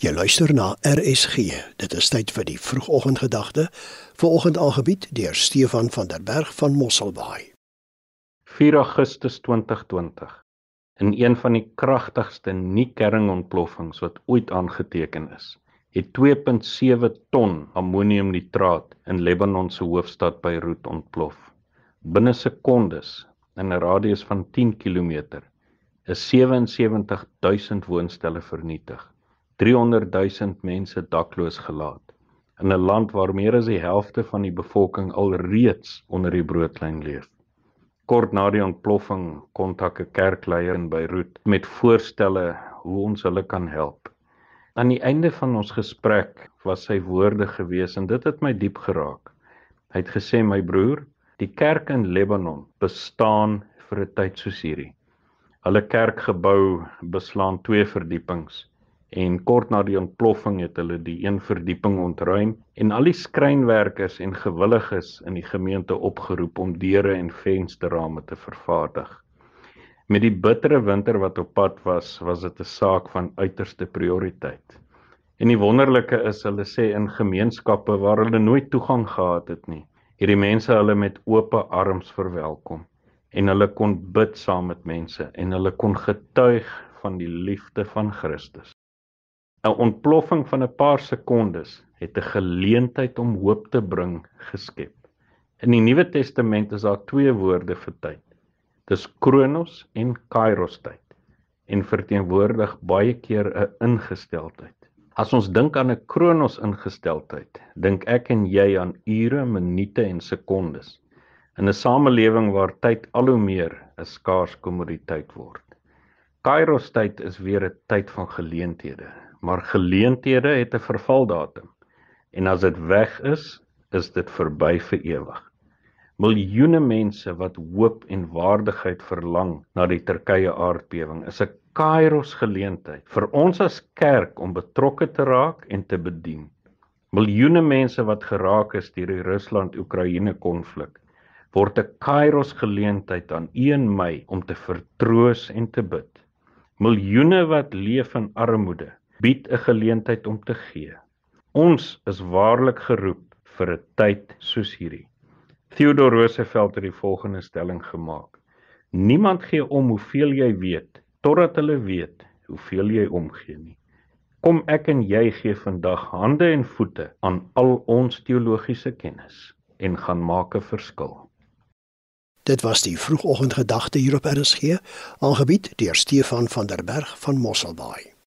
Jy luister na RSG. Dit is tyd vir die vroegoggendgedagte. Vanoggend aangebied deur Stefan van der Berg van Mosselbaai. 4 Augustus 2020. In een van die kragtigste nie-kerringontploffings wat ooit aangeteken is, het 2.7 ton ammoniumnitraat in Lebanon se hoofstad Beirut ontplof. Binne sekondes, in 'n radius van 10 km, is 77000 woonstelle vernietig. 300 000 mense dakloos gelaat in 'n land waar meer as die helfte van die bevolking alreeds onder die broodlyn leef. Kort na die ontploffing kontak 'n kerkleier in Beirut met voorstelle hoe ons hulle kan help. Aan die einde van ons gesprek was sy woorde gewees en dit het my diep geraak. Hy het gesê my broer, die kerk in Lebanon bestaan vir 'n tyd soos hierdie. Hulle kerkgebou beslaan twee verdiepings en kort na die ontploffing het hulle die een verdieping ontruim en al die skrynwerkers en gewilliges in die gemeente opgeroep om deure en vensterrame te vervaardig. Met die bittere winter wat op pad was, was dit 'n saak van uiterste prioriteit. En die wonderlike is hulle sê in gemeenskappe waar hulle nooit toegang gehad het nie, hierdie mense hulle met oop arms verwelkom en hulle kon bid saam met mense en hulle kon getuig van die liefde van Christus. 'n ontploffing van 'n paar sekondes het 'n geleentheid om hoop te bring geskep. In die Nuwe Testament is daar twee woorde vir tyd. Dis Kronos en Kairos tyd en verteenwoordig baie keer 'n ingesteldheid. As ons dink aan 'n Kronos ingesteldheid, dink ek en jy aan ure, minute en sekondes. In 'n samelewing waar tyd al hoe meer 'n skaars kommoditeit word. Kairos tyd is weer 'n tyd van geleenthede, maar geleenthede het 'n vervaldatum. En as dit weg is, is dit verby vir ewig. Miljoene mense wat hoop en waardigheid verlang na die Turkye aardbewing is 'n kairos geleentheid vir ons as kerk om betrokke te raak en te bedien. Miljoene mense wat geraak is deur die Rusland-Oekraïne konflik word 'n kairos geleentheid aan 1 Mei om te vertroos en te bid. Miljoene wat leef in armoede bied 'n geleentheid om te gee. Ons is waarlik geroep vir 'n tyd soos hierdie. Theodore Roosevelt het die volgende stelling gemaak: Niemand gee om hoeveel jy weet totdat hulle weet hoeveel jy omgee nie. Kom ek en jy gee vandag hande en voete aan al ons teologiese kennis en gaan maak 'n verskil. Dit was die vroegoggendgedagte hier op RSG, aangebied deur Stefan van der Berg van Mosselbaai.